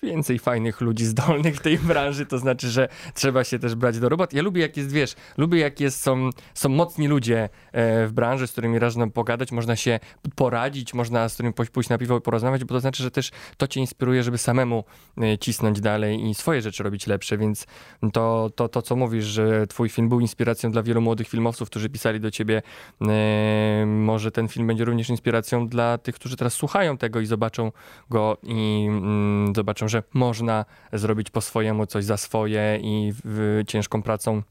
więcej fajnych ludzi zdolnych w tej branży, to znaczy, że trzeba się też brać do robot. Ja lubię, jak jest, wiesz, lubię, jak jest, są, są mocni ludzie e, w branży, z którymi można pogadać, można się poradzić, można z którymi pójść- na piwo i porozmawiać, bo to znaczy, że też to cię inspiruje, żeby samemu e, cisnąć dalej i swoje rzeczy robić lepsze, więc to, to, to co mówisz, że twój film był inspiracją dla wielu młodych filmowców, którzy pisali do ciebie, e, może ten film będzie również inspiracją dla tych, którzy teraz słuchają tego i zobaczą go i mm, że można zrobić po swojemu coś za swoje i w, ciężką pracą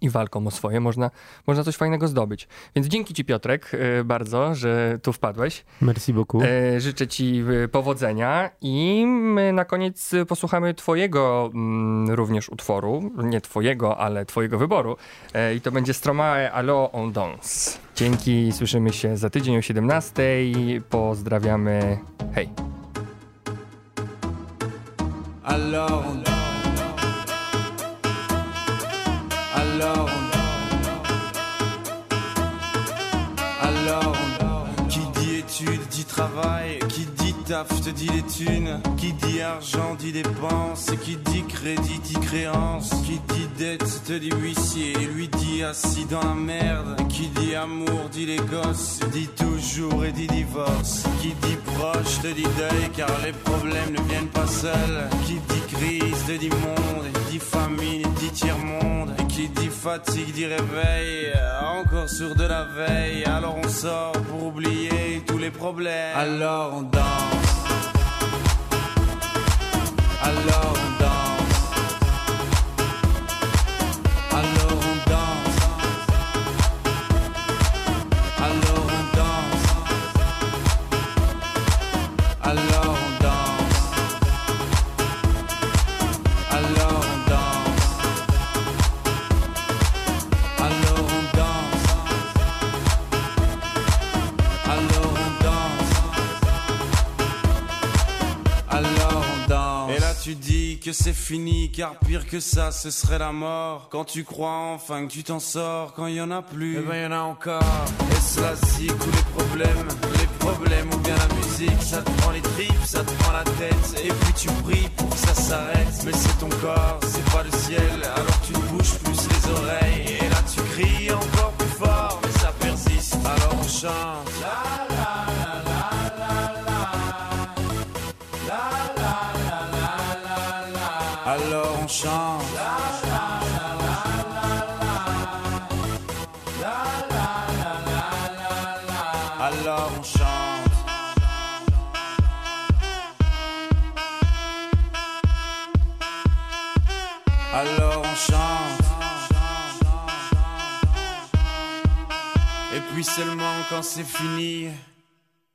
i walką o swoje można, można coś fajnego zdobyć. Więc dzięki ci Piotrek e, bardzo, że tu wpadłeś. Merci beaucoup. E, życzę ci e, powodzenia i na koniec posłuchamy twojego mm, również utworu, nie twojego, ale twojego wyboru i to będzie Stromae Allo on Dance. Dzięki, słyszymy się za tydzień o 17. Pozdrawiamy. Hej. Alors on Alors on Alors on Qui dit études dit travail Qui dit te les thunes Qui dit argent dit dépenses Qui dit crédit dit créance Qui dit dette te dit huissier Lui dit assis dans la merde Qui dit amour dit les gosses Dit toujours et dit divorce Qui dit proche te dit deuil Car les problèmes ne viennent pas seuls Qui dit crise te dit monde Dit famine dit tiers-monde Et qui dit fatigue dit réveil Encore sur de la veille. Alors on sort pour oublier tous les problèmes. Alors on danse. Alors on que c'est fini, car pire que ça, ce serait la mort. Quand tu crois enfin que tu t'en sors, quand il y en a plus, eh ben y en a encore. Et cela si tous les problèmes, les problèmes ou bien la musique, ça te prend les tripes, ça te prend la tête. Et puis tu pries pour que ça s'arrête, mais c'est ton corps, c'est pas le ciel. Alors tu te bouges plus les oreilles, quand c'est fini,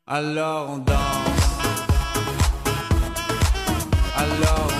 alors on danse. Alors